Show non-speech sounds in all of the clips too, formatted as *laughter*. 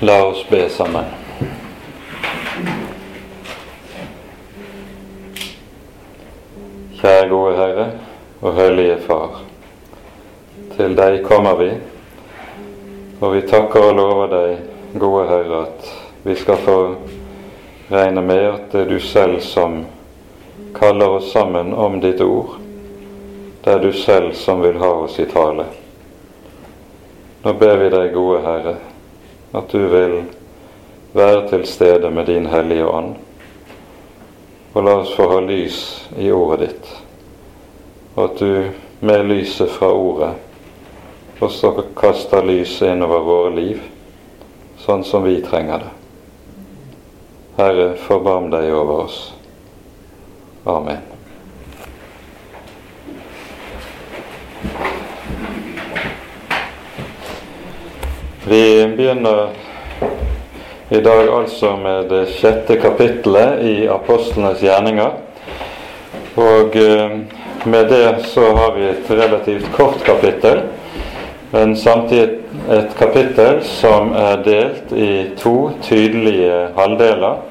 La oss be sammen. Kjære gode Herre og Hellige Far. Til deg kommer vi, og vi takker og lover deg, gode Herre, at vi skal få regne med at det er du selv som kaller oss sammen om ditt ord. Det er du selv som vil ha oss i tale. Nå ber vi deg, gode Herre, at du vil være til stede med din Hellige Ånd. Og la oss få ha lys i ordet ditt, og at du med lyset fra ordet også kaster lyset innover våre liv, sånn som vi trenger det. Herre, forbarm deg over oss. Amen. Vi begynner i dag altså med det sjette kapittelet i apostlenes gjerninger. Og eh, med det så har vi et relativt kort kapittel, men samtidig et kapittel som er delt i to tydelige halvdeler.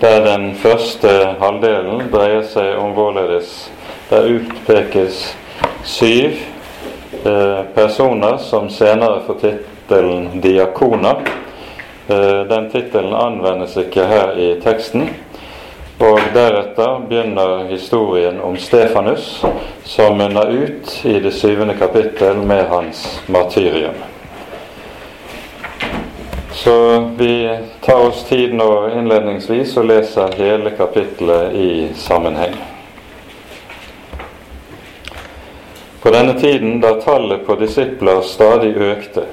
Der den første halvdelen dreier seg om hvorledes der utpekes syv eh, personer som senere får tittelen 'diakoner'. Eh, den tittelen anvendes ikke her i teksten. Og deretter begynner historien om Stefanus, som munner ut i det syvende kapittel med hans martyrium. Så vi tar oss tid nå innledningsvis og leser hele kapittelet i sammenheng. På denne tiden, da tallet på disipler stadig økte,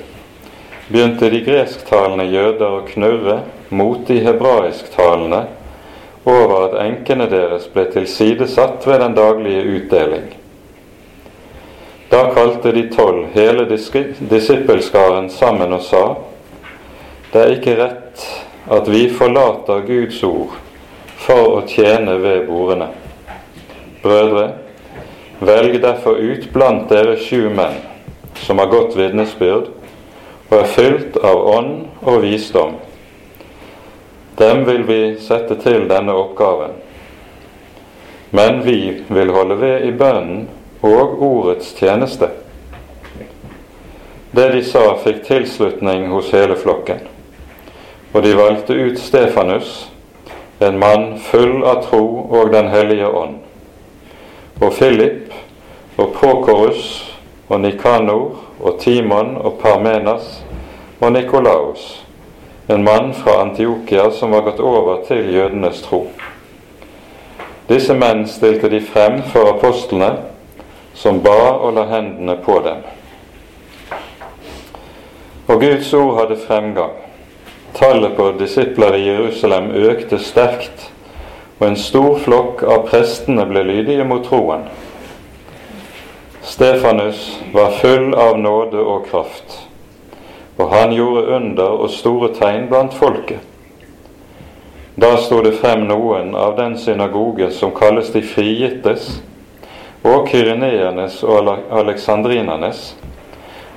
begynte de gresktalende jøder å knurre mot de hebraisktalende over at enkene deres ble tilsidesatt ved den daglige utdeling. Da kalte de tolv hele disippelskaren sammen og sa:" Det er ikke rett at vi forlater Guds ord for å tjene ved bordene. Brødre, velg derfor ut blant dere sju menn som har godt vitnesbyrd, og er fylt av ånd og visdom. Dem vil vi sette til denne oppgaven. Men vi vil holde ved i bønnen og ordets tjeneste. Det de sa, fikk tilslutning hos hele flokken. Og de valgte ut Stefanus, en mann full av tro og Den hellige ånd, og Philip og Prokorus og Nikanor og Timon og Parmenas og Nikolaus, en mann fra Antiokia som var gått over til jødenes tro. Disse menn stilte de frem for apostlene, som ba og la hendene på dem. Og Guds ord hadde fremgang. Tallet på disipler i Jerusalem økte sterkt, og en stor flokk av prestene ble lydige mot troen. Stefanus var full av nåde og kraft, og han gjorde under og store tegn blant folket. Da sto det frem noen av den synagoge som kalles de frigittes, og kyreneernes og aleksandrinernes,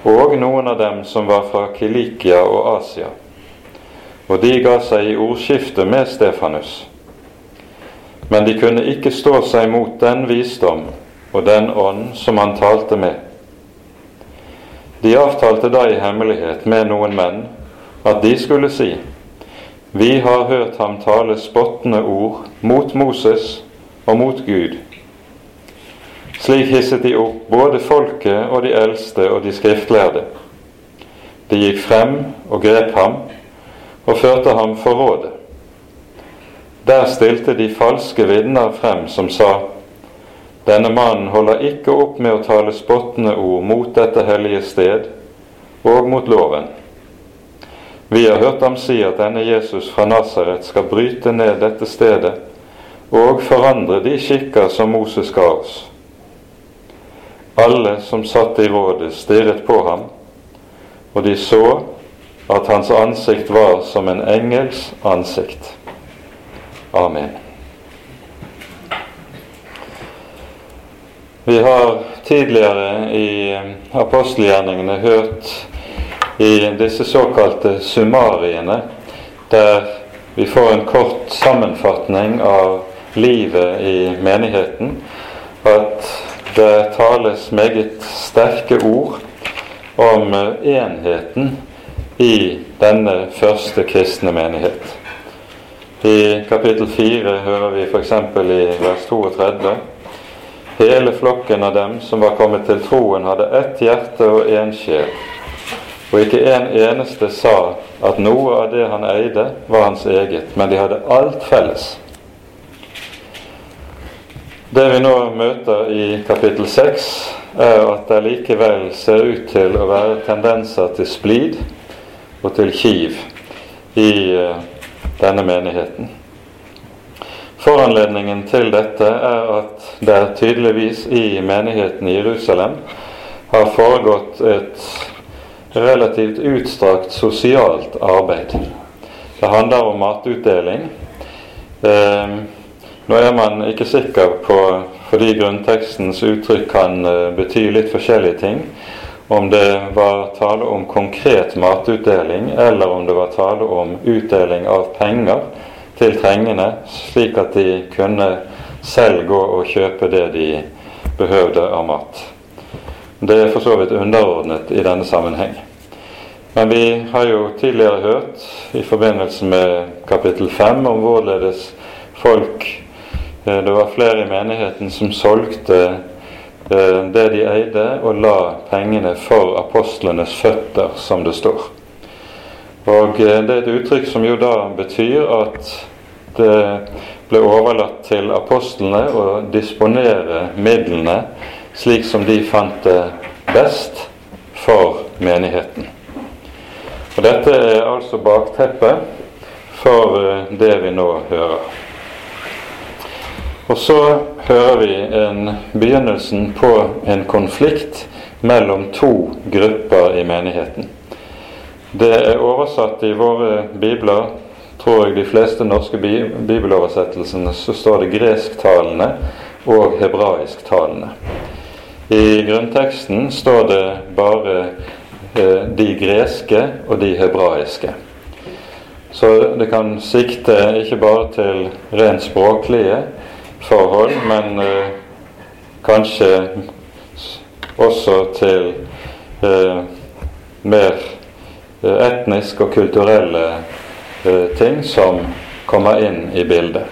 og noen av dem som var fra Kilikia og Asia. Og de ga seg i ordskifte med Stefanus. Men de kunne ikke stå seg mot den visdom og den ånd som han talte med. De avtalte da i hemmelighet med noen menn at de skulle si:" Vi har hørt ham tale spottende ord mot Moses og mot Gud. Slik hisset de opp både folket og de eldste og de skriftlærde. De gikk frem og grep ham og førte ham for rådet. Der stilte de falske vitner frem som sa:" Denne mannen holder ikke opp med å tale spottende ord mot dette hellige sted og mot loven. Vi har hørt ham si at denne Jesus fra Nasaret skal bryte ned dette stedet og forandre de skikker som Moses ga oss. Alle som satt i rådet, stirret på ham, og de så at hans ansikt var som en engels ansikt. Amen. Vi har tidligere i apostelgjerningene hørt i disse såkalte summariene, der vi får en kort sammenfatning av livet i menigheten, at det tales meget sterke ord om enheten i denne første kristne menighet. I kapittel 4 hører vi f.eks. i vers 32 Hele flokken av dem som var kommet til troen, hadde ett hjerte og én sjel. Og ikke en eneste sa at noe av det han eide, var hans eget, men de hadde alt felles. Det vi nå møter i kapittel 6, er at det likevel ser ut til å være tendenser til splid og til kiv i eh, denne menigheten. Foranledningen til dette er at det tydeligvis i menigheten i Jerusalem har foregått et relativt utstrakt sosialt arbeid. Det handler om matutdeling. Eh, nå er man ikke sikker på, fordi grunntekstens uttrykk kan eh, bety litt forskjellige ting, om det var tale om konkret matutdeling, eller om det var tale om utdeling av penger til trengende, slik at de kunne selv gå og kjøpe det de behøvde av mat. Det er for så vidt underordnet i denne sammenheng. Men vi har jo tidligere hørt i forbindelse med kapittel 5 om hvorledes folk eh, Det var flere i menigheten som solgte eh, det de eide, og la pengene for apostlenes føtter, som det står. Og eh, Det er et uttrykk som jo da betyr at ble overlatt til apostlene å disponere midlene slik som de fant det best for menigheten. Og Dette er altså bakteppet for eh, det vi nå hører. Og så hører vi en begynnelsen på en konflikt mellom to grupper i menigheten. Det er oversatt i våre bibler tror jeg de fleste norske bibeloversettelsene så står det gresktalende og hebraisktalende. I grunnteksten står det bare eh, de greske og de hebraiske. Så det kan sikte ikke bare til rent språklige forhold, men eh, kanskje også til eh, mer eh, etnisk og kulturelle Eh, ting som kommer inn i bildet.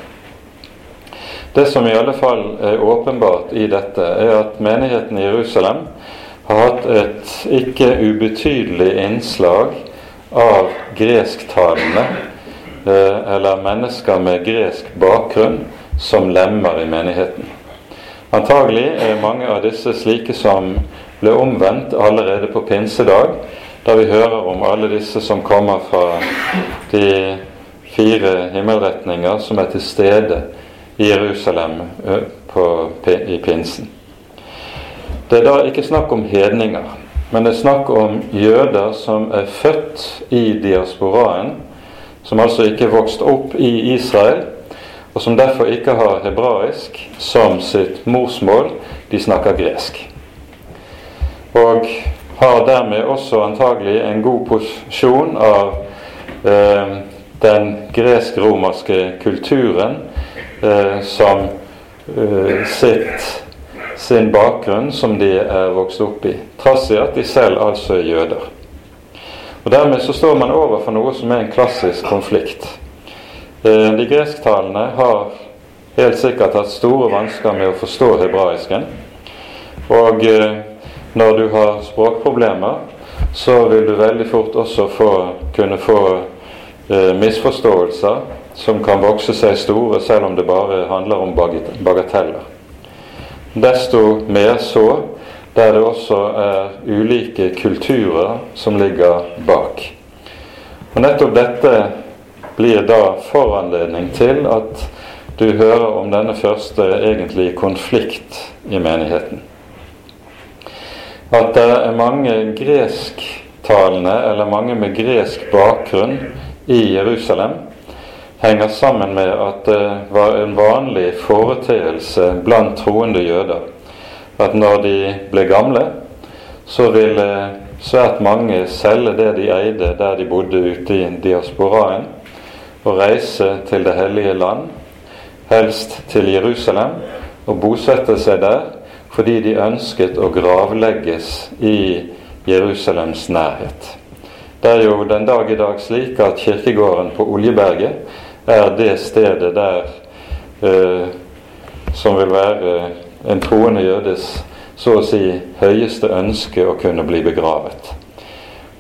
Det som i alle fall er åpenbart i dette, er at menigheten i Jerusalem har hatt et ikke ubetydelig innslag av gresktalende eh, eller mennesker med gresk bakgrunn som lemmer i menigheten. Antagelig er mange av disse slike som ble omvendt allerede på pinsedag, da vi hører om alle disse som kommer fra de fire himmelretninger som er til stede i Jerusalem på, i pinsen. Det er da ikke snakk om hedninger, men det er snakk om jøder som er født i diasporaen, som altså ikke er vokst opp i Israel, og som derfor ikke har hebraisk som sitt morsmål. De snakker gresk. Og har dermed også antagelig en god posisjon av eh, den gresk-romerske kulturen eh, som eh, sitt, sin bakgrunn som de er vokst opp i, trass i at de selv altså er jøder. Og Dermed så står man overfor noe som er en klassisk konflikt. Eh, de gresktalende har helt sikkert hatt store vansker med å forstå hebraisken. Og eh, når du har språkproblemer, så vil du veldig fort også få, kunne få eh, misforståelser som kan vokse seg store, selv om det bare handler om bagateller. Desto mer så der det også er ulike kulturer som ligger bak. Og Nettopp dette blir da foranledning til at du hører om denne første egentlige konflikt i menigheten at det er mange gresktalende, eller mange med gresk bakgrunn, i Jerusalem, henger sammen med at det var en vanlig foreteelse blant troende jøder at når de ble gamle, så ville svært mange selge det de eide der de bodde ute i diasporaen, og reise til det hellige land, helst til Jerusalem, og bosette seg der fordi de ønsket å gravlegges i Jerusalems nærhet. Det er jo den dag i dag slik at kirkegården på Oljeberget er det stedet der eh, som vil være en troende jødes så å si høyeste ønske å kunne bli begravet.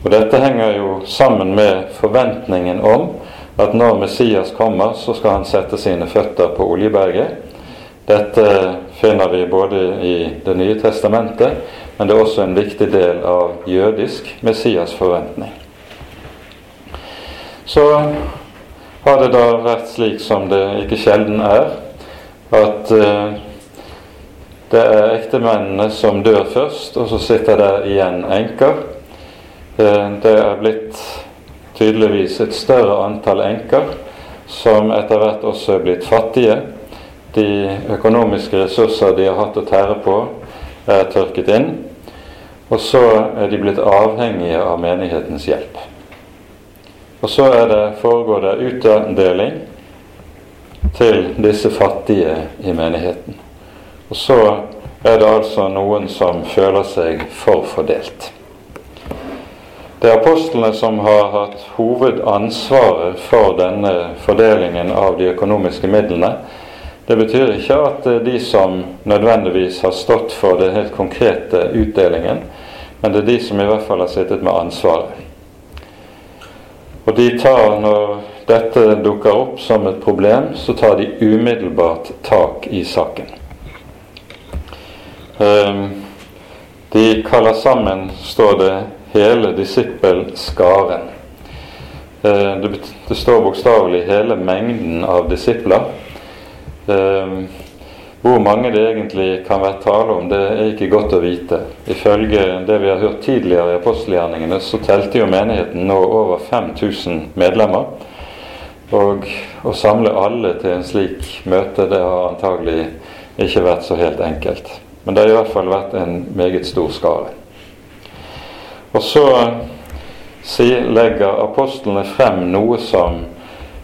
Og Dette henger jo sammen med forventningen om at når Messias kommer, så skal han sette sine føtter på Oljeberget. Dette finner vi både i Det nye testamentet, men det er også en viktig del av jødisk Messias-forventning. Så har det da vært slik som det ikke sjelden er, at eh, det er ektemennene som dør først, og så sitter der igjen enker. Eh, det er blitt tydeligvis et større antall enker som etter hvert også er blitt fattige. De økonomiske ressurser de har hatt å tære på, er tørket inn. Og så er de blitt avhengige av menighetens hjelp. Og så det, foregår det utdeling til disse fattige i menigheten. Og så er det altså noen som føler seg forfordelt. Det er apostlene som har hatt hovedansvaret for denne fordelingen av de økonomiske midlene. Det betyr ikke at er de som nødvendigvis har stått for den helt konkrete utdelingen, men det er de som i hvert fall har sittet med ansvaret. Og de tar, når dette dukker opp som et problem, så tar de umiddelbart tak i saken. Ehm, de kaller sammen, står det, hele disippelskaren. Ehm, det står bokstavelig hele mengden av disipler. Ehm, hvor mange det egentlig kan være tale om, det er ikke godt å vite. Ifølge det vi har hørt tidligere i apostelgjerningene, så telte jo menigheten nå over 5000 medlemmer. Og å samle alle til en slik møte, det har antagelig ikke vært så helt enkelt. Men det har i hvert fall vært en meget stor skare. Og så legger apostlene frem noe som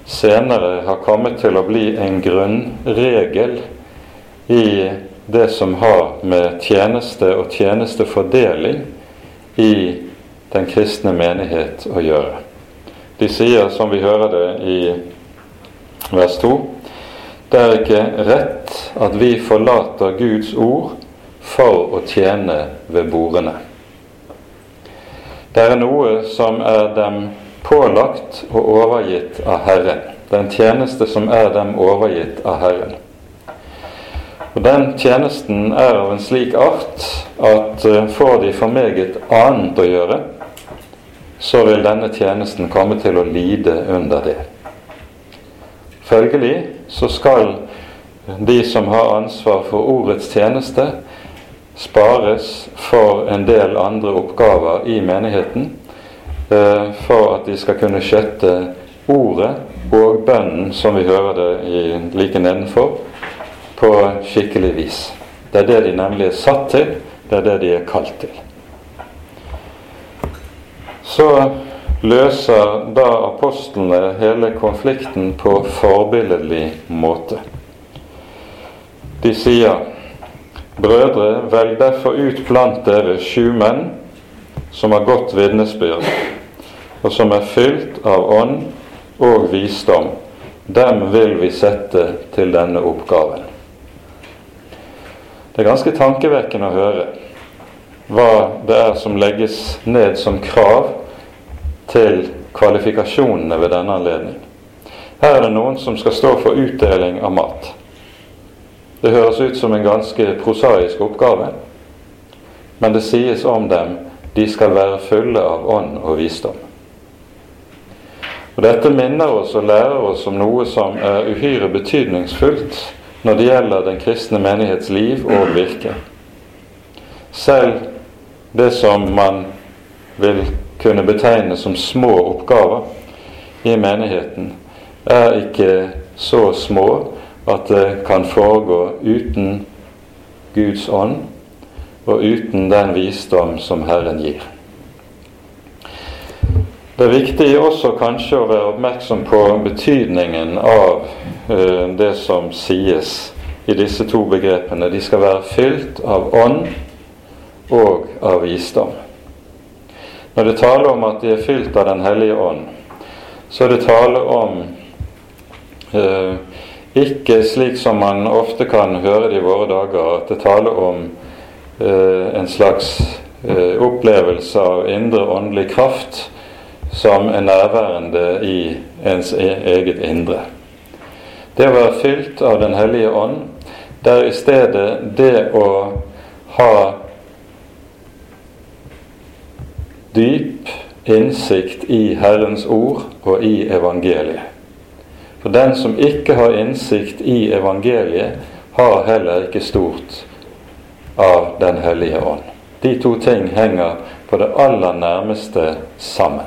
senere har kommet til å bli en grunnregel i det som har med tjeneste og tjenestefordeling i den kristne menighet å gjøre. De sier, som vi hører det i vers 2, det er ikke rett at vi forlater Guds ord for å tjene ved bordene. Det er noe som er dem pålagt og overgitt av Herren. Den tjeneste som er dem overgitt av Herren. Og Den tjenesten er av en slik art at uh, får de for meget annet å gjøre, så vil denne tjenesten komme til å lide under det. Følgelig så skal de som har ansvar for ordets tjeneste, spares for en del andre oppgaver i menigheten eh, for at de skal kunne skjøtte ordet og bønnen, som vi hører det i, like nedenfor, på skikkelig vis. Det er det de nemlig er satt til, det er det de er kalt til. Så løser da apostlene hele konflikten på forbilledlig måte. De sier Brødre, velg derfor ut blant dere sju menn som har godt vitnesbyrd, og som er fylt av ånd og visdom. Dem vil vi sette til denne oppgaven. Det er ganske tankevekkende å høre hva det er som legges ned som krav til kvalifikasjonene ved denne anledning. Her er det noen som skal stå for utdeling av mat. Det høres ut som en ganske prosaisk oppgave, men det sies om dem de skal være fulle av ånd og visdom. Og Dette minner oss og lærer oss om noe som er uhyre betydningsfullt når det gjelder den kristne menighets liv og virke. Selv det som man vil kunne betegne som små oppgaver i menigheten, er ikke så små at det kan foregå uten Guds ånd og uten den visdom som Herren gir. Det er viktig også kanskje å være oppmerksom på betydningen av uh, det som sies i disse to begrepene. De skal være fylt av ånd og av visdom. Når det taler om at de er fylt av Den hellige ånd, så er det tale om uh, ikke slik som man ofte kan høre det i våre dager, at det taler om en slags opplevelse av indre åndelig kraft som er nærværende i ens e-, eget indre. Det å være fylt av Den hellige ånd, det er i stedet det å ha dyp innsikt i Herrens ord og i evangeliet. For den som ikke har innsikt i evangeliet, har heller ikke stort av Den hellige ånd. De to ting henger på det aller nærmeste sammen.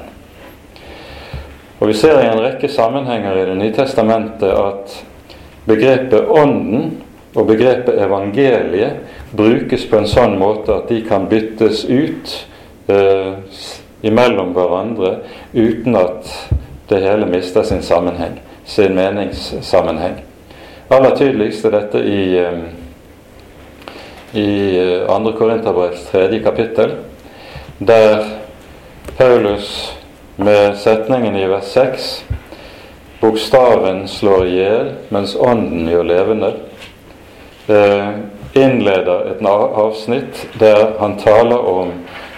Og Vi ser i en rekke sammenhenger i Det nye testamentet at begrepet Ånden og begrepet evangeliet brukes på en sånn måte at de kan byttes ut eh, imellom hverandre uten at det hele mister sin sammenheng, sin meningssammenheng. Aller tydeligst er dette i, eh, i 2. Eh, Korinterbrevs 3. kapittel, der Paulus med setningen i vers 6 Bokstaven slår i hjel, mens ånden gjør levende. Eh, innleder et avsnitt der han taler om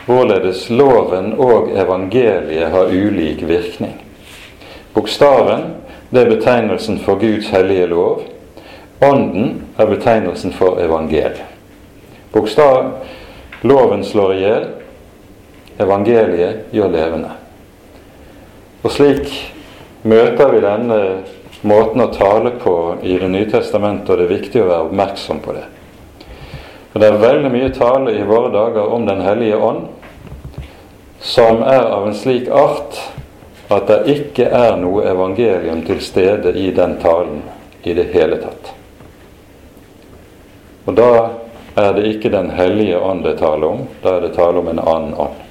hvorledes loven og evangeliet har ulik virkning. Bokstaven det er betegnelsen for Guds hellige lov. Ånden er betegnelsen for evangeliet. Bokstav, loven slår i hjel, evangeliet gjør levende. Og slik møter vi denne måten å tale på i Det nye testamentet, og det er viktig å være oppmerksom på det. For Det er veldig mye tale i våre dager om Den hellige ånd som er av en slik art at det ikke er noe evangelium til stede i den talen i det hele tatt. Og da er det ikke Den hellige ånd det taler om, da er det tale om en annen ånd.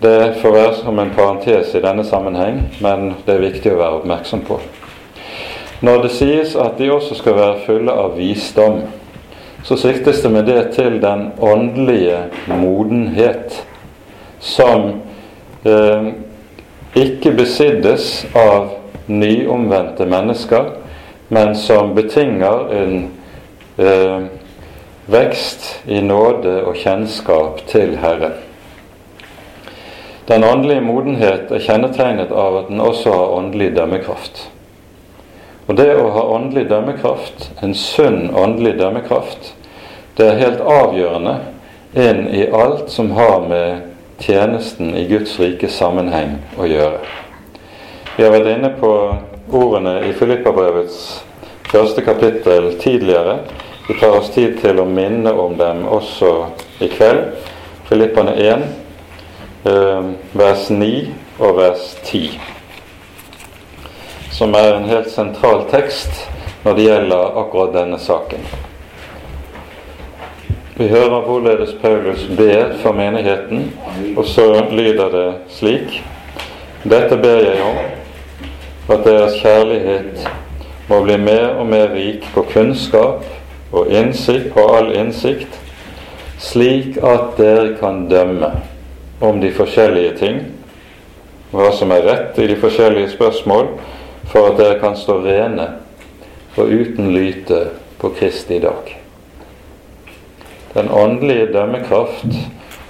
Det får være som en parentes i denne sammenheng, men det er viktig å være oppmerksom på. Når det sies at de også skal være fulle av visdom, så siktes det med det til den åndelige modenhet som eh, ikke besiddes av nyomvendte mennesker, men som betinger en eh, vekst i nåde og kjennskap til Herren. Den åndelige modenhet er kjennetegnet av at den også har åndelig dømmekraft. Og det å ha åndelig dømmekraft, en sunn åndelig dømmekraft, det er helt avgjørende inn i alt som har med tjenesten i Guds rike sammenheng å gjøre. Vi har vært inne på ordene i Filippabrevets første kapittel tidligere. Vi tar oss tid til å minne om dem også i kveld. Filippane 1, Eh, vers 9 og vers 10, som er en helt sentral tekst når det gjelder akkurat denne saken. Vi hører hvorledes Paulus ber for menigheten, og så lyder det slik Dette ber jeg om, at deres kjærlighet må bli mer og mer rik på kunnskap og innsikt, på all innsikt, slik at dere kan dømme om de forskjellige ting, hva som er rett i de forskjellige spørsmål, for at dere kan stå rene og uten lyte på Kristi dag. Den åndelige dømmekraft,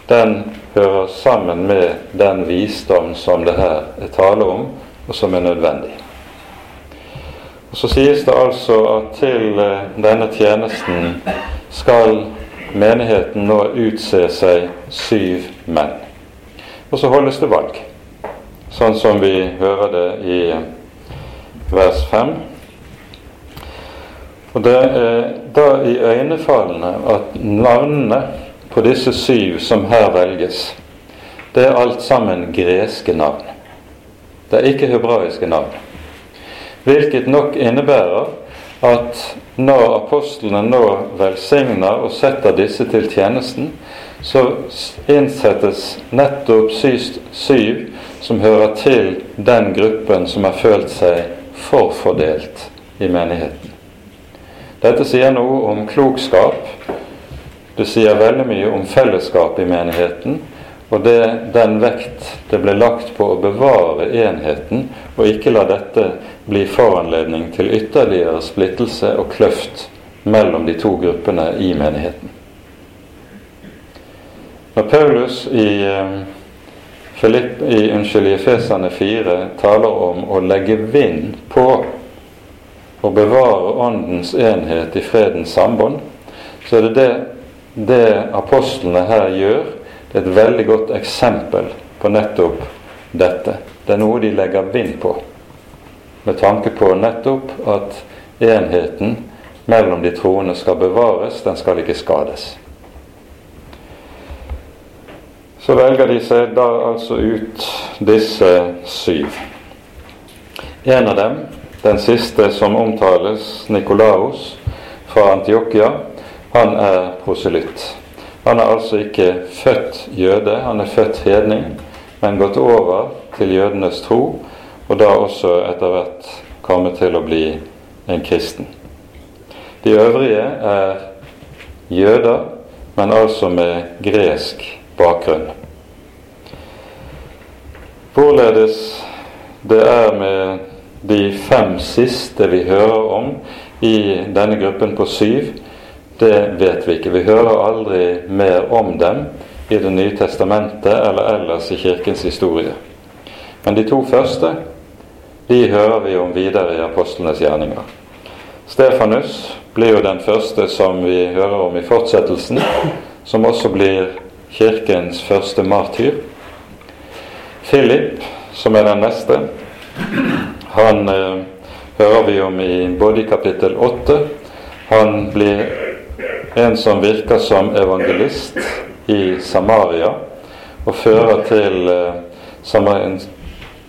den hører sammen med den visdom som det her er tale om, og som er nødvendig. Og Så sies det altså at til eh, denne tjenesten skal menigheten nå utse seg syv menn. Og så holdes det valg, sånn som vi hører det i vers 5. Og det er da i øynefallende at navnene på disse syv som her velges, det er alt sammen greske navn. Det er ikke hebraiske navn. Hvilket nok innebærer at når apostlene nå velsigner og setter disse til tjenesten, så innsettes nettopp syv som hører til den gruppen som har følt seg forfordelt i menigheten. Dette sier noe om klokskap. Det sier veldig mye om fellesskap i menigheten, og det, den vekt det ble lagt på å bevare enheten, og ikke la dette bli foranledning til ytterligere splittelse og kløft mellom de to gruppene i menigheten. Når Paulus i, Filipp, eh, i, unnskyld, i Efeserne 4 taler om å legge vind på å bevare Åndens enhet i fredens sambånd, så er det det, det apostlene her gjør, det er et veldig godt eksempel på nettopp dette. Det er noe de legger vind på, med tanke på nettopp at enheten mellom de troende skal bevares, den skal ikke skades. Så velger de seg da altså ut disse syv. En av dem, den siste som omtales, Nikolaos fra Antiokia, han er proselytt. Han er altså ikke født jøde, han er født hedning, men gått over til jødenes tro, og da også etter hvert komme til å bli en kristen. De øvrige er jøder, men altså med gresk bakgrunn. Hvorledes det er med de fem siste vi hører om i denne gruppen på syv, det vet vi ikke. Vi hører aldri mer om dem i Det nye testamentet eller ellers i Kirkens historie. Men de to første de hører vi om videre i apostlenes gjerninger. Stefanus blir jo den første som vi hører om i fortsettelsen, som også blir Kirkens første martyr. Philip, som er den neste, han eh, hører vi om i både i kapittel 8 Han blir en som virker som evangelist i Samaria og fører til eh,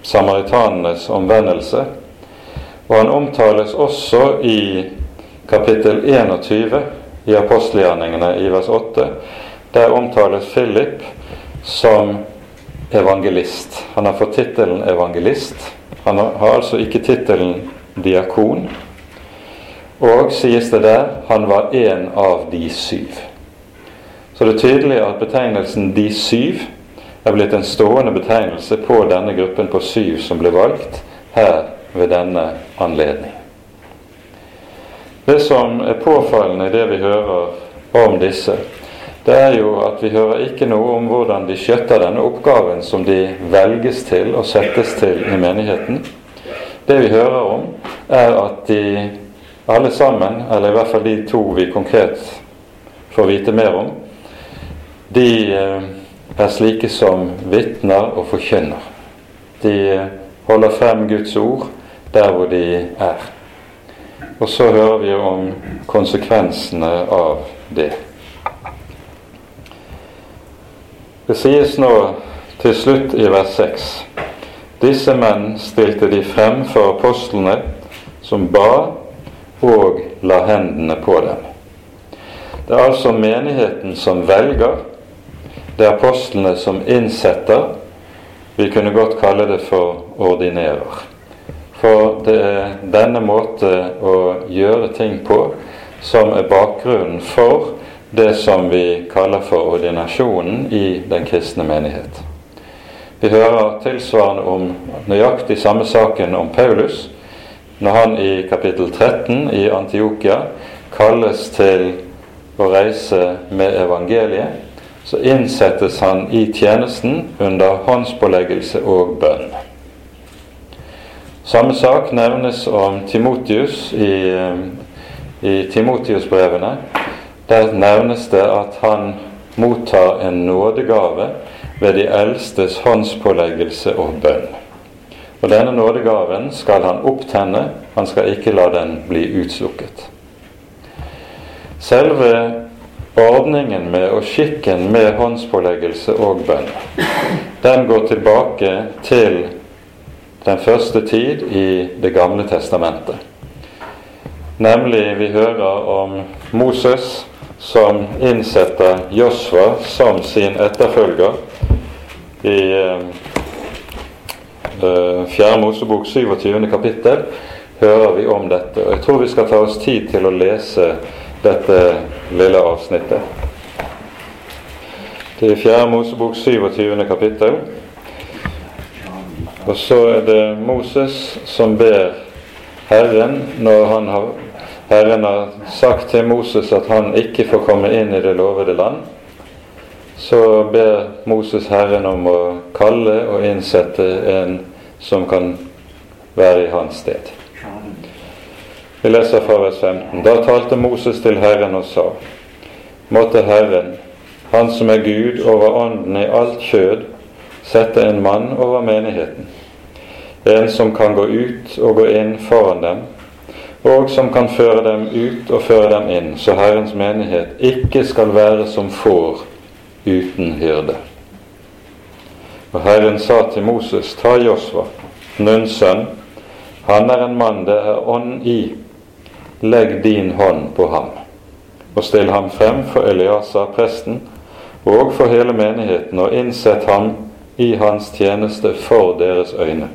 samaritanenes omvendelse. Og han omtales også i kapittel 21 i apostelgjerningene i vers 8. Der omtales Philip som evangelist. Han har fått tittelen evangelist. Han har altså ikke tittelen diakon. Og sies det der han var en av de syv. Så det er tydelig at betegnelsen 'de syv' er blitt en stående betegnelse på denne gruppen på syv som ble valgt her ved denne anledning. Det som er påfallende i det vi hører om disse, det er jo at vi hører ikke noe om hvordan de skjøtter denne oppgaven som de velges til og settes til i menigheten. Det vi hører om, er at de alle sammen, eller i hvert fall de to vi konkret får vite mer om, de eh, er slike som vitner og forkynner. De eh, holder frem Guds ord der hvor de er. Og så hører vi om konsekvensene av det. Det sies nå til slutt i vers 6 Disse menn stilte de frem for apostlene, som ba og la hendene på dem. Det er altså menigheten som velger, det er apostlene som innsetter. Vi kunne godt kalle det for ordinerer. For det er denne måte å gjøre ting på som er bakgrunnen for det som vi kaller for ordinasjonen i den kristne menighet. Vi hører tilsvarende om nøyaktig samme saken om Paulus, når han i kapittel 13 i Antiokia kalles til å reise med evangeliet, så innsettes han i tjenesten under håndspåleggelse og bønn. Samme sak nevnes om Timotius i, i Timotius-brevene. Der nevnes det at han mottar en nådegave ved de eldstes håndspåleggelse og bønn. Og denne nådegaven skal han opptenne, han skal ikke la den bli utslukket. Selve ordningen med og skikken med håndspåleggelse og bønn, den går tilbake til den første tid i Det gamle testamentet. Nemlig vi hører om Moses som innsetter Josva som sin etterfølger i eh, eh, Fjerde Mosebok 27. kapittel hører vi om dette. Og Jeg tror vi skal ta oss tid til å lese dette lille avsnittet. Det er Fjerde Mosebok 27. kapittel. Og så er det Moses som ber Herren når han har Herren har sagt til Moses at han ikke får komme inn i det lovede land, så ber Moses Herren om å kalle og innsette en som kan være i hans sted. Vi leser fra vers 15. Da talte Moses til Herren og sa:" Måtte Herren, Han som er Gud over ånden i alt kjød, sette en mann over menigheten, en som kan gå ut og gå inn foran dem, og som kan føre dem ut og føre dem inn, så Herrens menighet ikke skal være som får uten hyrde. Og Herren sa til Moses, ta Josva, Nuns sønn, han er en mann det er ånd i, legg din hånd på ham, og still ham frem for Eliasa, presten, og for hele menigheten, og innsett ham i hans tjeneste for deres øyne.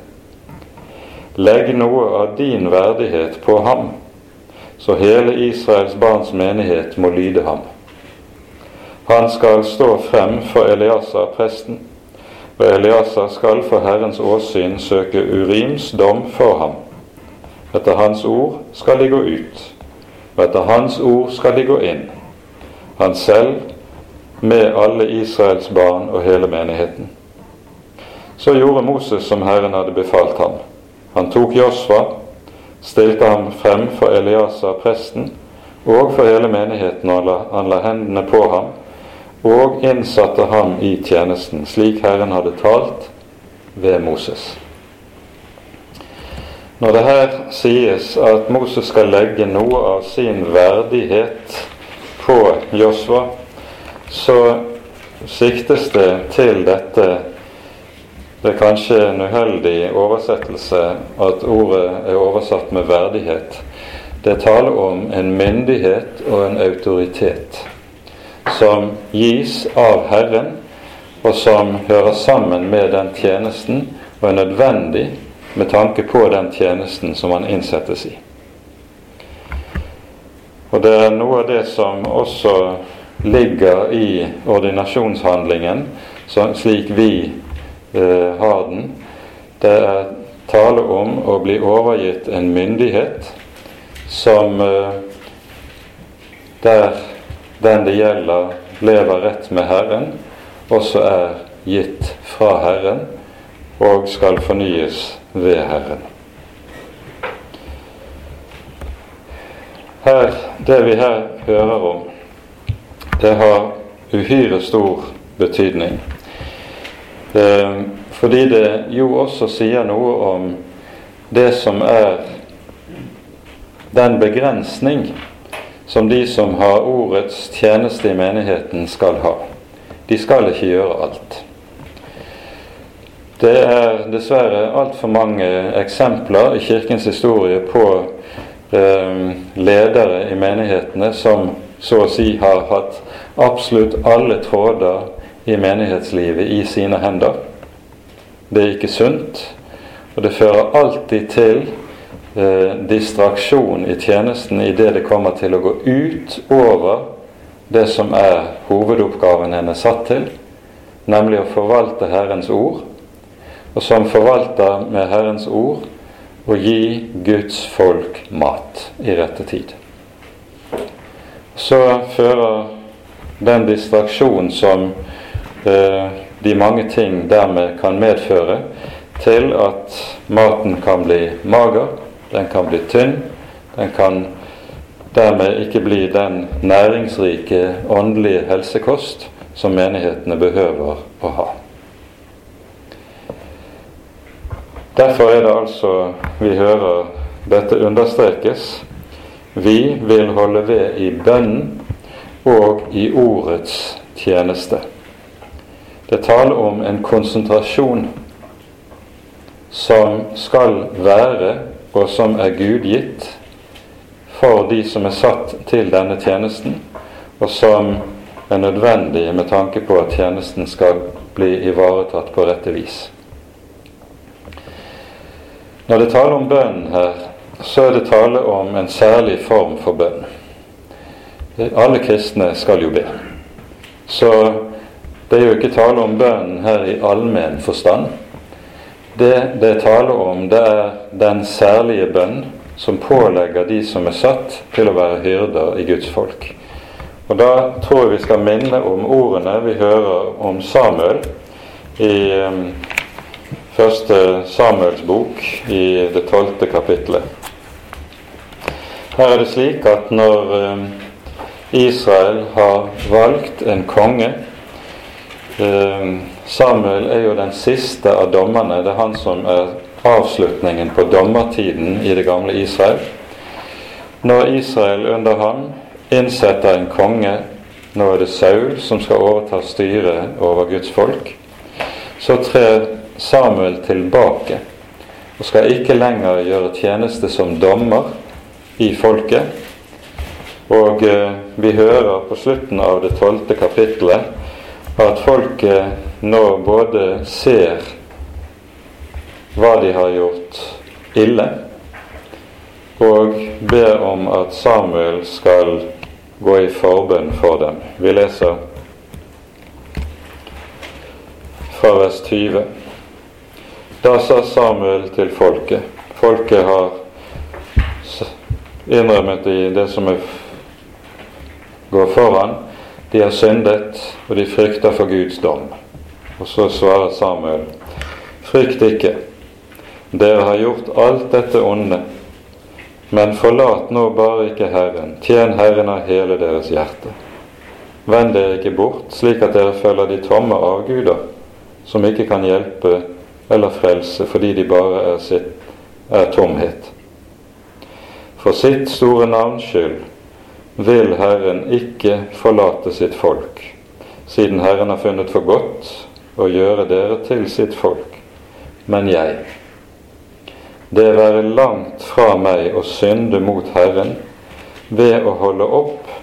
Legg noe av din verdighet på ham, så hele Israels barns menighet må lyde ham. Han skal stå frem for Eliasa, presten, og Eliasa skal for Herrens åsyn søke Urims dom for ham. Etter hans ord skal de gå ut, og etter hans ord skal de gå inn, han selv med alle Israels barn og hele menigheten. Så gjorde Moses som Herren hadde befalt ham. Han tok Josfa, stilte ham frem for Eliasa, presten, og for hele menigheten, og han la hendene på ham, og innsatte ham i tjenesten, slik Herren hadde talt ved Moses. Når det her sies at Moses skal legge noe av sin verdighet på Josva, så siktes det til dette det er kanskje en uheldig oversettelse at ordet er oversatt med verdighet. Det taler om en myndighet og en autoritet som gis av Herren, og som hører sammen med den tjenesten og er nødvendig med tanke på den tjenesten som han innsettes i. Og Det er noe av det som også ligger i ordinasjonshandlingen, slik vi eh, har den. Det er tale om å bli overgitt en myndighet som eh, der den det gjelder, lever rett med Herren, også er gitt fra Herren og skal fornyes ved Herren. Her, det vi her hører om, det har uhyre stor betydning. Eh, fordi det jo også sier noe om det som er den begrensning som de som har ordets tjeneste i menigheten, skal ha. De skal ikke gjøre alt. Det er dessverre altfor mange eksempler i Kirkens historie på eh, ledere i menighetene som så å si har hatt absolutt alle tråder i menighetslivet i sine hender. Det er ikke sunt, og det fører alltid til eh, distraksjon i tjenesten i det kommer til å gå ut over det som er hovedoppgaven en er satt til, nemlig å forvalte Herrens ord, og som forvalter med Herrens ord å gi Guds folk mat i rette tid. Så fører den distraksjon som Eh, de mange ting dermed kan medføre til at maten kan bli mager, den kan bli tynn, den kan dermed ikke bli den næringsrike åndelige helsekost som menighetene behøver å ha. Derfor er det altså vi hører dette understrekes. Vi vil holde ved i bønnen og i ordets tjeneste. Det taler om en konsentrasjon som skal være, og som er gudgitt, for de som er satt til denne tjenesten, og som er nødvendige med tanke på at tjenesten skal bli ivaretatt på rette vis. Når det taler om bønn her, så er det tale om en særlig form for bønn. Alle kristne skal jo be. Så det er jo ikke tale om bønn her i allmenn forstand. Det det er tale om, det er den særlige bønn som pålegger de som er satt til å være hyrder i Guds folk. Og Da tror jeg vi skal minne om ordene vi hører om Samuel i første Samuels bok i det tolvte kapitlet. Her er det slik at når um, Israel har valgt en konge um, Samuel er jo den siste av dommerne. Det er han som er avslutningen på dommertiden i det gamle Israel. Når Israel under ham innsetter en konge. Nå er det Saul som skal overta styret over Guds folk. Så trer Samuel tilbake og skal ikke lenger gjøre tjeneste som dommer i folket. Og eh, vi hører på slutten av det tolvte kapittelet at folket nå både ser hva de har gjort ille, og ber om at Samuel skal gå i forbønn for dem. Vi leser fra vers 20. Da sa Samuel til folket Folket har innrømmet i det som er, går foran. De har syndet, og de frykter for Guds dom. Og så svarer Samuel, frykt ikke. Dere har gjort alt dette onde men forlat nå bare ikke Herren, tjen Herren av hele deres hjerte. Vend dere ikke bort, slik at dere følger de tomme avguder, som ikke kan hjelpe eller frelse fordi de bare er, sitt, er tomhet. For sitt store navns skyld vil Herren ikke forlate sitt folk, siden Herren har funnet for godt å gjøre dere til sitt folk. Men jeg, det være langt fra meg å synde mot Herren ved å holde opp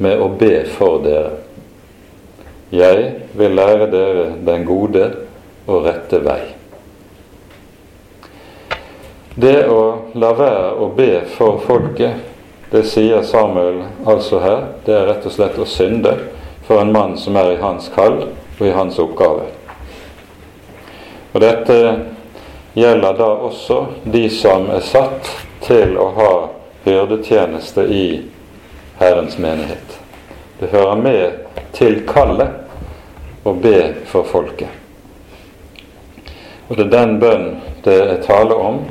med å be for dere. Jeg vil lære dere den gode og rette vei. Det å la være å be for folket, det sier Samuel altså her, det er rett og slett å synde for en mann som er i hans kall og i hans oppgave. Og dette gjelder da også de som er satt til å ha hyrdetjeneste i Herrens menighet. Det hører med til kallet å be for folket. Og det er den bønn det er tale om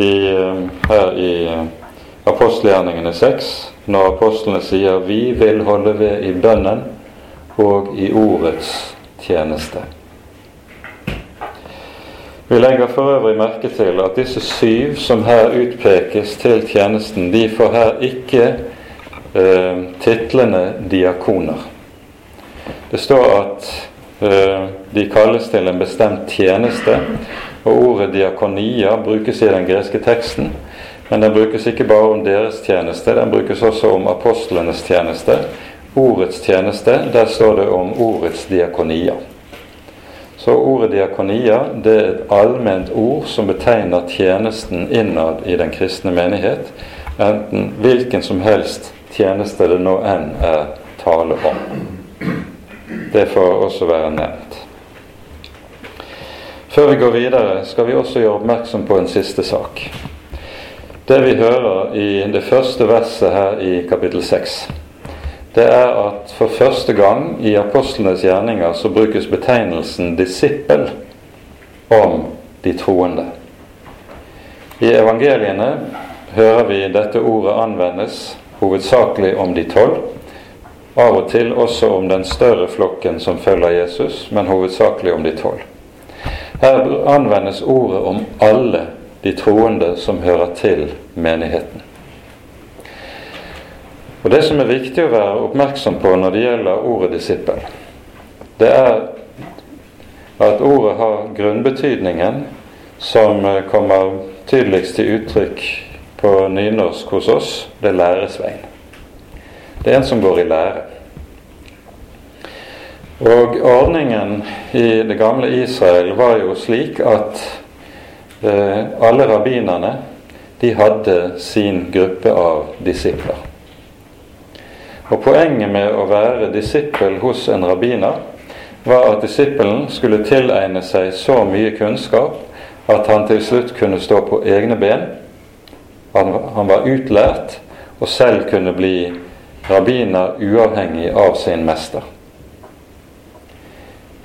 i, eh, her i eh, apostelgjerningene 6, når apostlene sier 'vi vil holde ved i bønnen og i ordets tjeneste'. Vi legger for øvrig merke til at disse syv som her utpekes til tjenesten, de får her ikke eh, titlene diakoner. Det står at eh, de kalles til en bestemt tjeneste, og ordet diakonia brukes i den greske teksten. Men den brukes ikke bare om deres tjeneste, den brukes også om apostlenes tjeneste. Ordets tjeneste, der står det om ordets diakonia. Så ordet diakonia det er et allment ord som betegner tjenesten innad i den kristne menighet, enten hvilken som helst tjeneste det nå enn er tale om. Det får også være nevnt. Før vi går videre, skal vi også gjøre oppmerksom på en siste sak. Det vi hører i det første verset her i kapittel 6 det er at for første gang i apostlenes gjerninger så brukes betegnelsen 'disippel' om de troende. I evangeliene hører vi dette ordet anvendes hovedsakelig om de tolv. Av og til også om den større flokken som følger Jesus, men hovedsakelig om de tolv. Her anvendes ordet om alle de troende som hører til menigheten. Og Det som er viktig å være oppmerksom på når det gjelder ordet disippel, det er at ordet har grunnbetydningen som eh, kommer tydeligst til uttrykk på nynorsk hos oss, det er læresvein. Det er en som går i lære. Og ordningen i det gamle Israel var jo slik at eh, alle rabbinerne de hadde sin gruppe av disipler. Og Poenget med å være disippel hos en rabbiner var at disippelen skulle tilegne seg så mye kunnskap at han til slutt kunne stå på egne ben. Han, han var utlært og selv kunne bli rabbiner uavhengig av sin mester.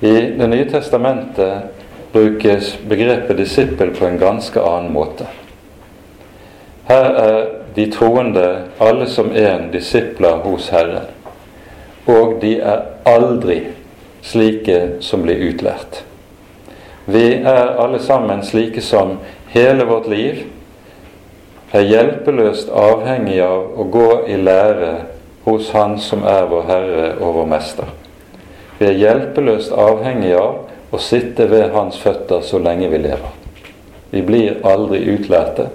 I Det nye testamentet brukes begrepet disippel på en ganske annen måte. Her er de troende alle som en disipler hos Herren, og de er aldri slike som blir utlært. Vi er alle sammen slike som hele vårt liv er hjelpeløst avhengig av å gå i lære hos Han som er vår Herre og vår Mester. Vi er hjelpeløst avhengige av å sitte ved Hans føtter så lenge vi lever. Vi blir aldri utlærte.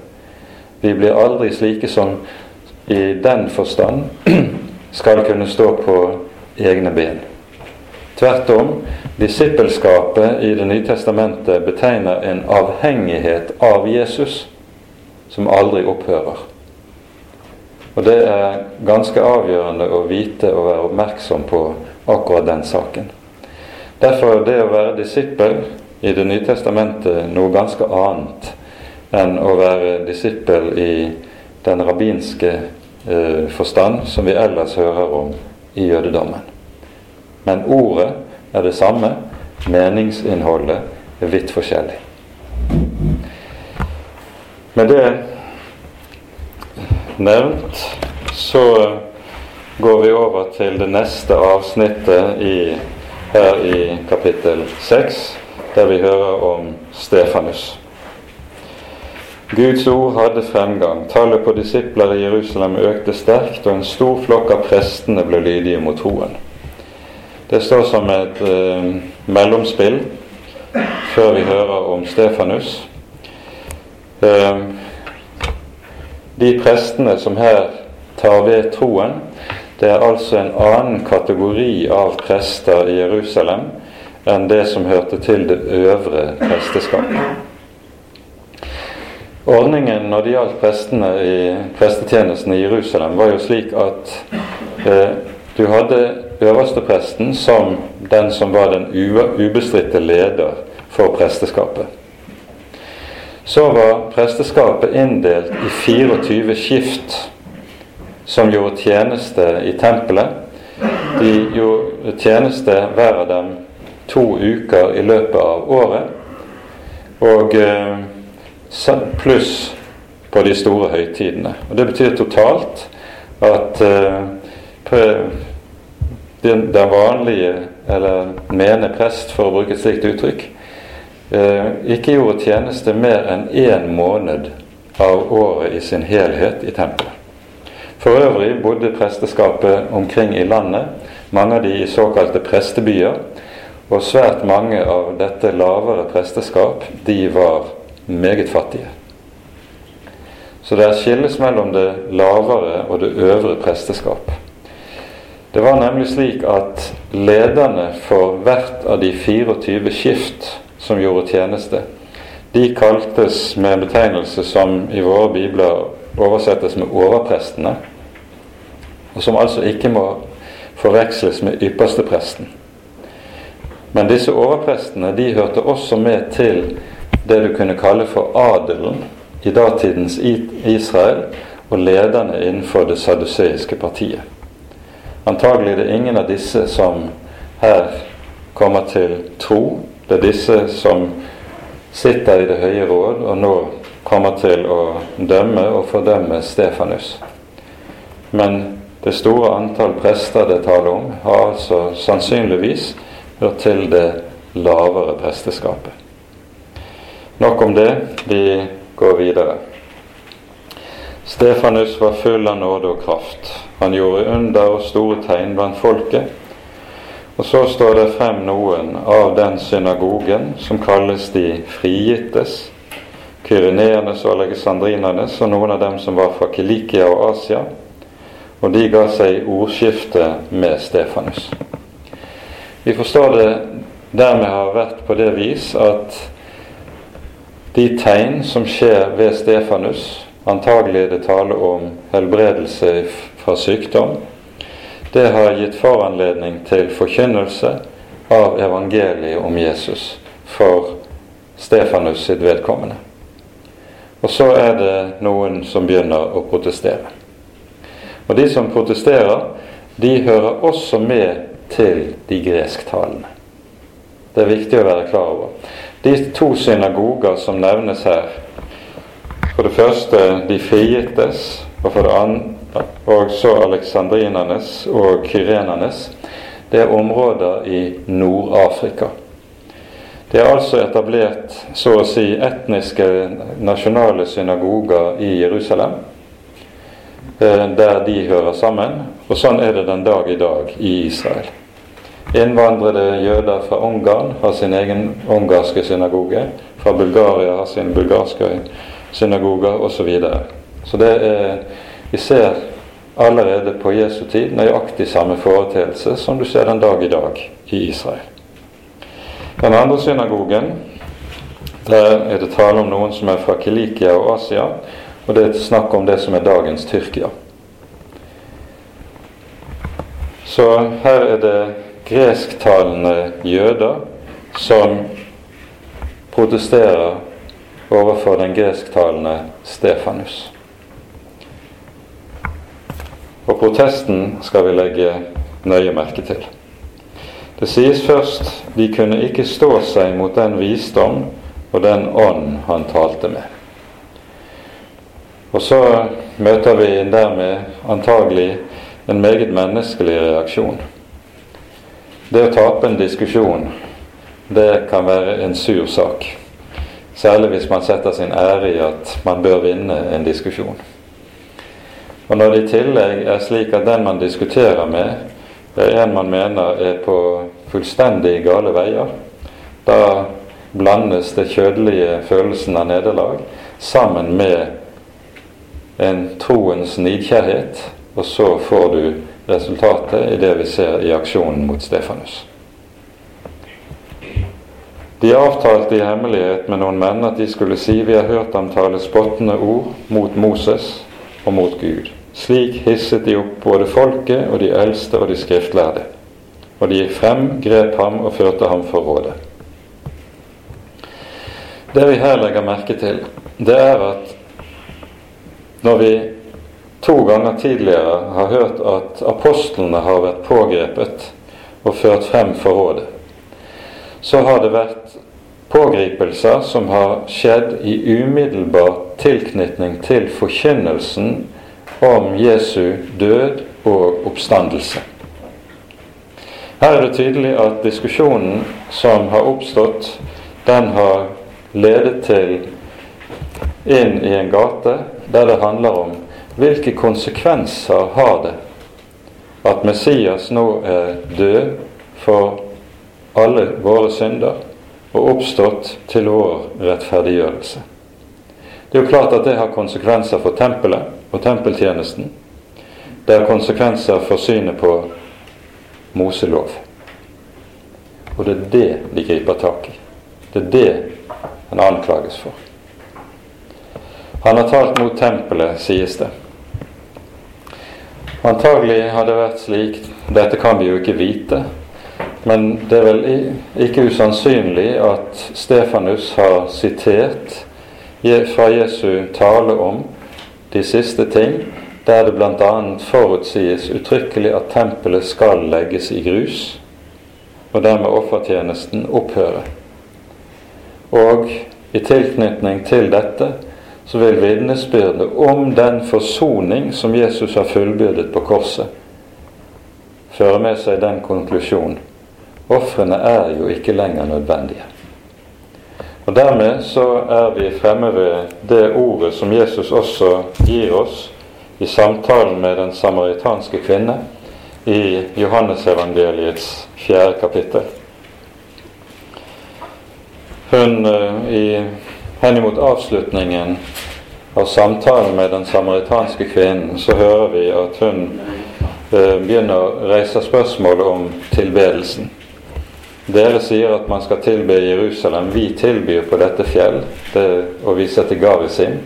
Vi blir aldri slike som i den forstand *clears throat* skal kunne stå på egne ben. Tvert om, disippelskapet i Det nye testamentet betegner en avhengighet av Jesus som aldri opphører. Og det er ganske avgjørende å vite og være oppmerksom på akkurat den saken. Derfor er det å være disippel i Det nye testamentet noe ganske annet enn å være disippel i den rabbinske eh, forstand som vi ellers hører om i jødedommen. Men ordet er det samme, meningsinnholdet er vidt forskjellig. Med det nevnt så går vi over til det neste avsnittet i, her i kapittel 6, der vi hører om Stefanus. Guds ord hadde fremgang. Tallet på disipler i Jerusalem økte sterkt, og en stor flokk av prestene ble lydige mot troen. Det står som et eh, mellomspill før vi hører om Stefanus. Eh, de prestene som her tar ved troen, det er altså en annen kategori av prester i Jerusalem enn det som hørte til det øvre presteskapet. Ordningen når det gjaldt prestene i prestetjenesten i Jerusalem, var jo slik at eh, du hadde øverstepresten som den som var den ubestridte leder for presteskapet. Så var presteskapet inndelt i 24 skift som gjorde tjeneste i tempelet. De gjorde tjeneste hver av dem to uker i løpet av året. Og eh, pluss på de store høytidene. Og Det betyr totalt at eh, den vanlige, eller mene prest, for å bruke et slikt uttrykk, Eh, ikke gjorde tjeneste mer enn én måned av året i sin helhet i tempelet. For øvrig bodde presteskapet omkring i landet, mange av de i såkalte prestebyer, og svært mange av dette lavere presteskap, de var meget fattige. Så det er skilles mellom det lavere og det øvre presteskap. Det var nemlig slik at lederne for hvert av de 24 skift som gjorde tjeneste. De kaltes med betegnelse som i våre bibler oversettes med overprestene, og som altså ikke må forveksles med ypperstepresten. Men disse overprestene de hørte også med til det du kunne kalle for adelen i datidens Israel og lederne innenfor det saduseiske partiet. Antagelig er det ingen av disse som her kommer til tro det er disse som sitter i Det høye råd og nå kommer til å dømme og fordømme Stefanus. Men det store antall prester det taler om, har altså sannsynligvis hørt til det lavere presteskapet. Nok om det. Vi går videre. Stefanus var full av nåde og kraft. Han gjorde under og store tegn blant folket og så står det frem noen av den synagogen som kalles de frigittes, kyreneernes og alexandrinernes, og noen av dem som var fra Kilikia og Asia. Og de ga seg i ordskifte med Stefanus. Vi forstår det dermed har vært på det vis at de tegn som skjer ved Stefanus, antagelig er det tale om helbredelse fra sykdom, det har gitt foranledning til forkynnelse av evangeliet om Jesus for Stefanus sitt vedkommende. Og så er det noen som begynner å protestere. Og de som protesterer, de hører også med til de gresktalende. Det er viktig å være klar over. De to synagoger som nevnes her, for det første de frigittes, og for det andre og så aleksandrinernes og kyrenernes, det er områder i Nord-Afrika. Det er altså etablert så å si etniske nasjonale synagoger i Jerusalem, der de hører sammen. Og sånn er det den dag i dag i Israel. Innvandrede jøder fra Ungarn har sin egen ungarske synagoge. Fra Bulgaria har sin bulgarske synagoge osv. Så, videre. så det er Vi ser allerede på Jesu tid nøyaktig samme foreteelse som du ser den dag i dag i Israel. Den andre synagogen, der er det tale om noen som er fra Kilikia og Asia, og det er snakk om det som er dagens Tyrkia. Så her er det gresktalende jøder som protesterer overfor den gresktalende Stefanus. Og protesten skal vi legge nøye merke til. Det sies først de kunne ikke stå seg mot den visdom og den ånd han talte med. Og så møter vi dermed antagelig en meget menneskelig reaksjon. Det å tape en diskusjon, det kan være en sur sak. Særlig hvis man setter sin ære i at man bør vinne en diskusjon. Og når det i tillegg er slik at den man diskuterer med, er en man mener er på fullstendig gale veier. Da blandes det kjødelige følelsen av nederlag sammen med en troens nidkjærhet, og så får du resultatet i det vi ser i aksjonen mot Stefanus. De avtalte i hemmelighet med noen menn at de skulle si vi har hørt ham tale spottende ord mot Moses og mot Gud. Slik hisset de opp både folket og de eldste og de skriftlærde. Og de gikk frem, grep ham og førte ham for rådet. Det vi her legger merke til, det er at når vi to ganger tidligere har hørt at apostlene har vært pågrepet og ført frem for rådet, så har det vært pågripelser som har skjedd i umiddelbar tilknytning til forkynnelsen om Jesu død og oppstandelse. Her er det tydelig at diskusjonen som har oppstått, den har ledet til inn i en gate der det handler om hvilke konsekvenser har det at Messias nå er død for alle våre synder og oppstått til vår rettferdiggjørelse. Det er jo klart at det har konsekvenser for tempelet og tempeltjenesten. Det har konsekvenser for synet på Moselov. Og det er det de griper tak i. Det er det han anklages for. Han har talt mot tempelet, sies det. Antagelig har det vært slik Dette kan vi jo ikke vite. Men det er vel ikke usannsynlig at Stefanus har sitert fra Jesu tale om de siste ting, der det bl.a. forutsies uttrykkelig at tempelet skal legges i grus, og dermed offertjenesten opphøre. Og i tilknytning til dette så vil vitnesbyrdet om den forsoning som Jesus har fullbyrdet på korset, føre med seg den konklusjonen ofrene er jo ikke lenger nødvendige. Og Dermed så er vi fremme ved det ordet som Jesus også gir oss i samtalen med den samaritanske kvinne i Johannesevangeliets fjerde kapittel. Hun eh, i Henimot avslutningen av samtalen med den samaritanske kvinnen, så hører vi at hun eh, begynner å reise spørsmål om tilbedelsen. dere sier at man skal tilbe Jerusalem. Vi tilbyr på dette fjell, det, og vi setter Garisim.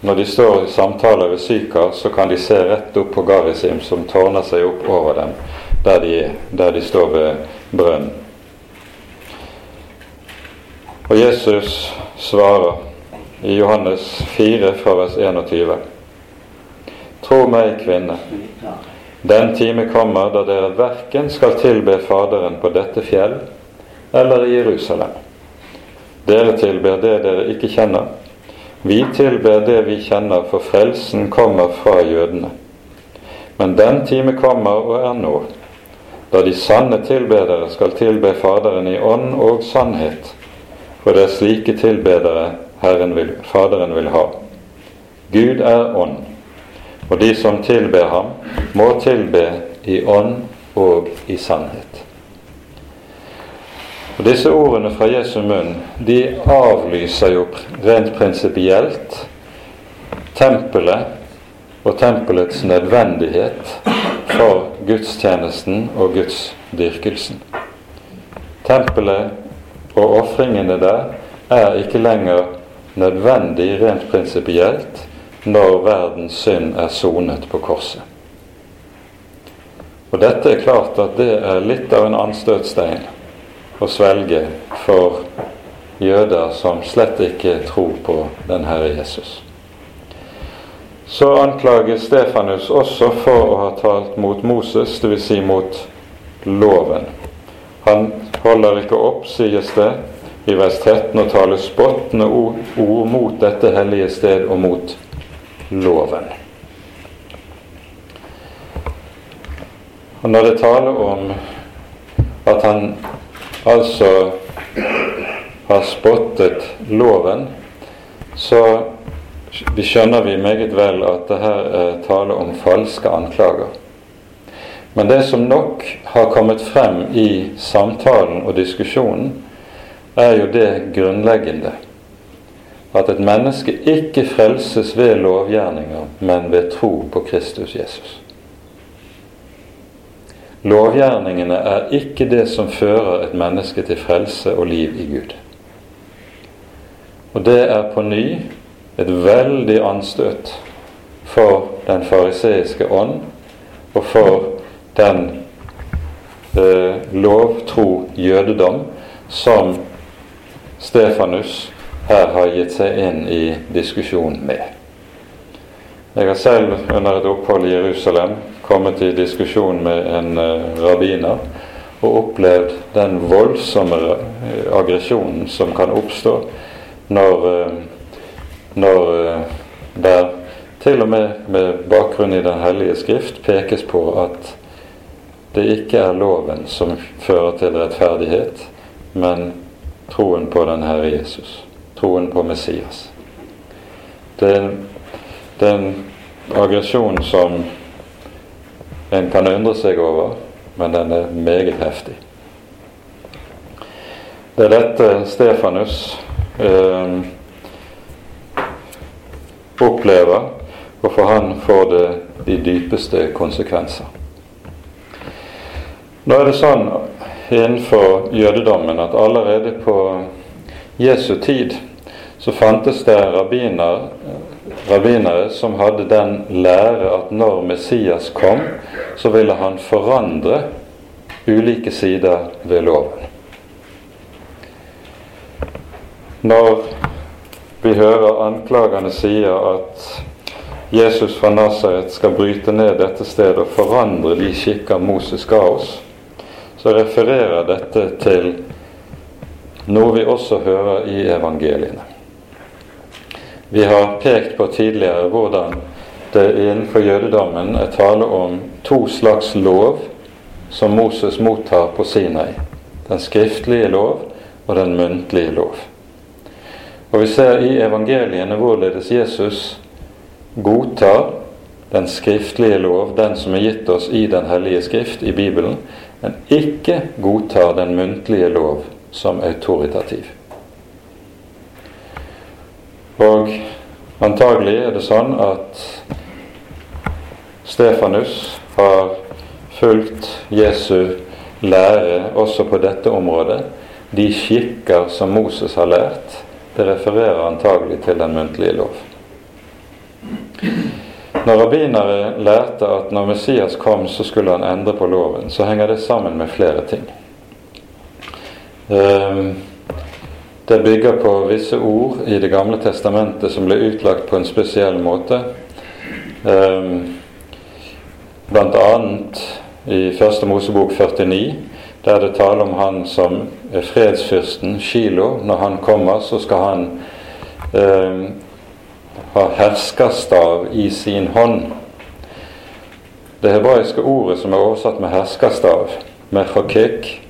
Når de står i samtaler ved Sykar, så kan de se rett opp på Garisim, som tårner seg opp over dem der de, der de står ved brønnen. Og Jesus svarer i Johannes 4 fra vers 21. Tro meg, kvinne, den time kommer da dere verken skal tilbe Faderen på dette fjell eller i Jerusalem. Dere tilber det dere ikke kjenner. Vi tilber det vi kjenner, for frelsen kommer fra jødene. Men den time kommer og er nå, da de sanne tilbedere skal tilbe Faderen i ånd og sannhet, for det er slike tilbedere vil, Faderen vil ha. Gud er ånd, og de som tilber ham, må tilbe i ånd og i sannhet. Og Disse ordene fra Jesu munn de avlyser jo rent prinsipielt tempelet og tempelets nødvendighet for gudstjenesten og gudsdyrkelsen. Tempelet og ofringene der er ikke lenger nødvendig rent prinsipielt når verdens synd er sonet på korset. Og dette er klart at det er litt av en anstøtstein å svelge for jøder som slett ikke tror på den Herre Jesus. Så anklages Stefanus også for å ha talt mot Moses, dvs. Si mot loven. Han holder ikke opp, sies det, i vers 13 og taler spottende ord, mot dette hellige sted og mot loven. Og når det taler om at han altså har spottet loven, så skjønner vi meget vel at det her er tale om falske anklager. Men det som nok har kommet frem i samtalen og diskusjonen, er jo det grunnleggende at et menneske ikke frelses ved lovgjerninger, men ved tro på Kristus Jesus. Lovgjerningene er ikke det som fører et menneske til frelse og liv i Gud. Og det er på ny et veldig anstøt for den fariseiske ånd og for den eh, lovtro jødedom som Stefanus her har gitt seg inn i diskusjon med. Jeg har selv under et opphold i Jerusalem kommet i diskusjon med en eh, rabbiner og opplevd den voldsomme uh, aggresjonen som kan oppstå når, eh, når der til og med med bakgrunn i Den hellige skrift pekes på at det ikke er loven som fører til rettferdighet, men troen på den Herre Jesus troen på Messias. Det er, det er en aggresjon som en kan undre seg over, men den er meget heftig. Det er dette Stefanus eh, opplever, og for han får det de dypeste konsekvenser. Nå er det sånn innenfor jødedommen at allerede på Jesu tid så fantes det rabbiner, rabbinere som hadde den lære at når Messias kom, så ville han forandre ulike sider ved loven. Når vi hører anklagerne sier at Jesus fra Nasaret skal bryte ned dette stedet og forandre de skikker Moses ga oss, så refererer dette til noe vi også hører i evangeliene. Vi har pekt på tidligere hvordan det innenfor jødedommen er tale om to slags lov som Moses mottar på Sinai. Den skriftlige lov og den muntlige lov. Og Vi ser i evangeliene hvorledes Jesus godtar den skriftlige lov, den som er gitt oss i Den hellige skrift, i Bibelen, men ikke godtar den muntlige lov som autoritativ. Og antagelig er det sånn at Stefanus har fulgt Jesu lære også på dette området de skikker som Moses har lært. Det refererer antagelig til den muntlige lov. Når rabbinere lærte at når Messias kom, så skulle han endre på loven, så henger det sammen med flere ting. Ehm, det bygger på visse ord i Det gamle testamentet som ble utlagt på en spesiell måte. Ehm, blant annet i Første Mosebok 49, der det taler om han som fredsfyrsten, Shilo. Når han kommer, så skal han eh, ha herskerstav i sin hånd. Det hebraiske ordet som er oversatt med herskerstav, mechakik,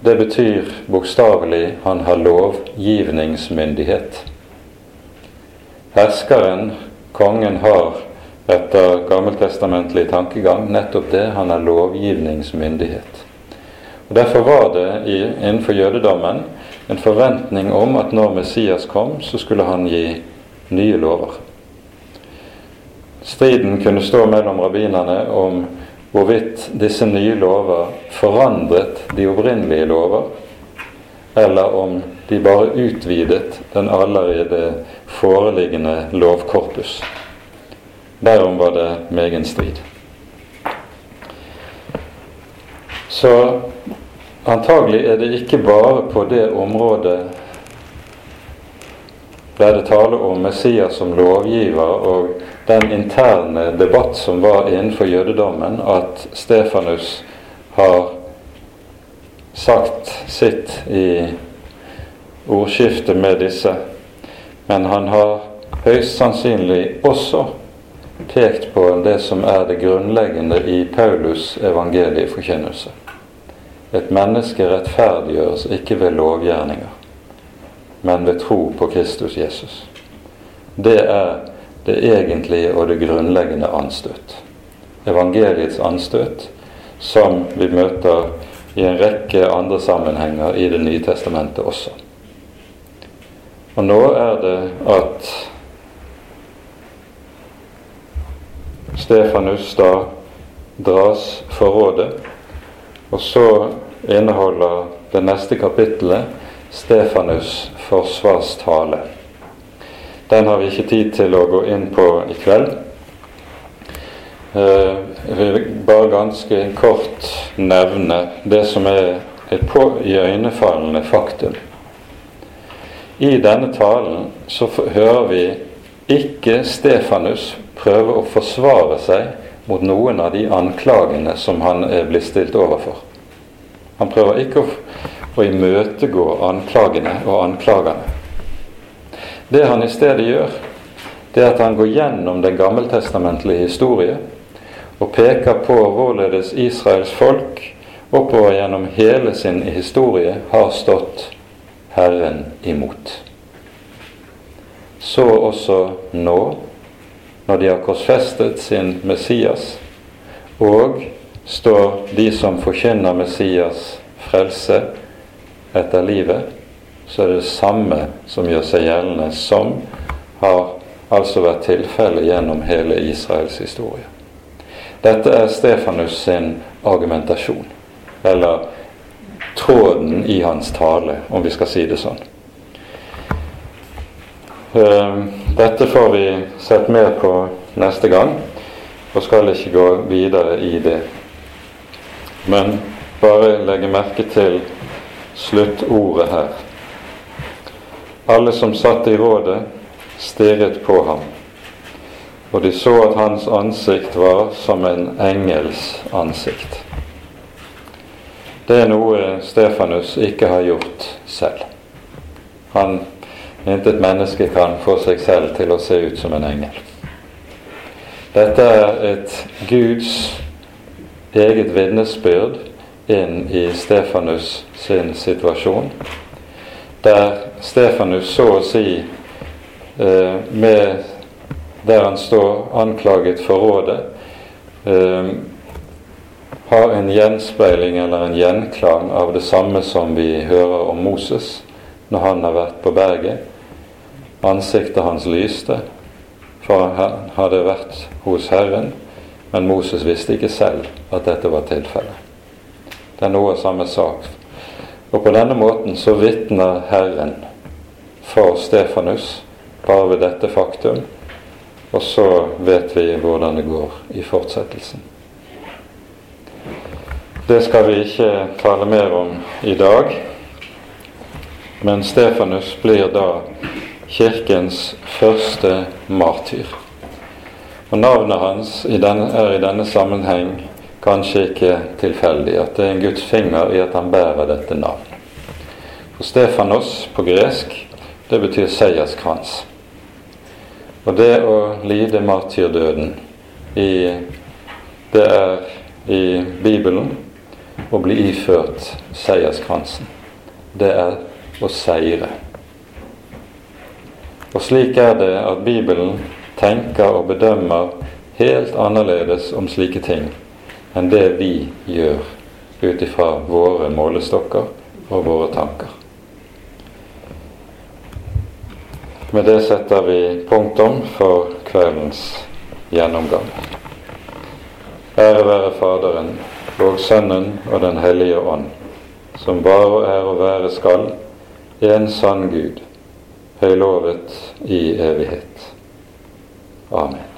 det betyr bokstavelig 'han har lovgivningsmyndighet'. Herskeren, kongen, har etter gammeltestamentlig tankegang nettopp det. Han har lovgivningsmyndighet. Og Derfor var det innenfor jødedommen en forventning om at når Messias kom, så skulle han gi nye lover. Striden kunne stå mellom rabbinerne om hvorvidt disse nye lover forandret de opprinnelige lover, eller om de bare utvidet den allerede foreliggende lovkorpus. Derom var det megen strid. Så antagelig er det ikke bare på det området der det taler om Messias som lovgiver og den interne debatt som var innenfor jødedommen, at Stefanus har sagt sitt i ordskiftet med disse. Men han har høyst sannsynlig også pekt på det som er det grunnleggende i Paulus' evangelieforkynnelse. Et menneske rettferdiggjøres ikke ved lovgjerninger men ved tro på Kristus Jesus. Det er det egentlige og det grunnleggende anstøt. Evangeliets anstøt, som vi møter i en rekke andre sammenhenger i Det nye testamentet også. Og nå er det at Stefanus da dras for rådet, og så inneholder det neste kapittelet Stefanus' forsvarstale. Den har vi ikke tid til å gå inn på i kveld. Eh, jeg vil bare ganske kort nevne det som er et iøynefallende faktum. I denne talen så hører vi ikke Stefanus prøve å forsvare seg mot noen av de anklagene som han er blitt stilt overfor. Han prøver ikke å å imøtegå anklagene og anklagerne. Det han i stedet gjør, det er at han går gjennom den gammeltestamentlige historie og peker på hvorledes Israels folk oppover gjennom hele sin historie har stått Herren imot. Så også nå, når de har korsfestet sin Messias, og står de som forkynner Messias frelse etter livet, så er det samme som gjør seg gjeldende, som har altså vært tilfellet gjennom hele Israels historie. Dette er Stefanus sin argumentasjon, eller tråden i hans tale, om vi skal si det sånn. Ehm, dette får vi sett mer på neste gang, og skal ikke gå videre i det. Men bare legge merke til sluttordet her. Alle som satt i rådet, stirret på ham, og de så at hans ansikt var som en engels ansikt. Det er noe Stefanus ikke har gjort selv. Han Intet menneske kan få seg selv til å se ut som en engel. Dette er et Guds eget vitnesbyrd inn i Stefanus sin situasjon, der Stefanus så å si eh, med der han står anklaget for rådet, eh, har en gjenspeiling eller en gjenklang av det samme som vi hører om Moses når han har vært på berget. Ansiktet hans lyste, for han hadde vært hos Herren, men Moses visste ikke selv at dette var tilfellet. Det er noe samme sak. Og på denne måten så vitner Herren for Stefanus bare ved dette faktum, og så vet vi hvordan det går i fortsettelsen. Det skal vi ikke tale mer om i dag, men Stefanus blir da kirkens første martyr. Og Navnet hans er i denne sammenheng kanskje ikke tilfeldig. At det er en Guds finger i at han bærer dette navnet. For Stefanos på gresk, det betyr seierskrans. Og det å lide martyrdøden i, det er i Bibelen å bli iført seierskransen. Det er å seire. Og slik er det at Bibelen tenker og bedømmer helt annerledes om slike ting enn det vi gjør ut ifra våre målestokker og våre tanker. Med det setter vi punktum for kveldens gjennomgang. Ære være Faderen og Sønnen og Den hellige ånd, som bare er og være skal, en sann Gud, høylovet i evighet. Amen.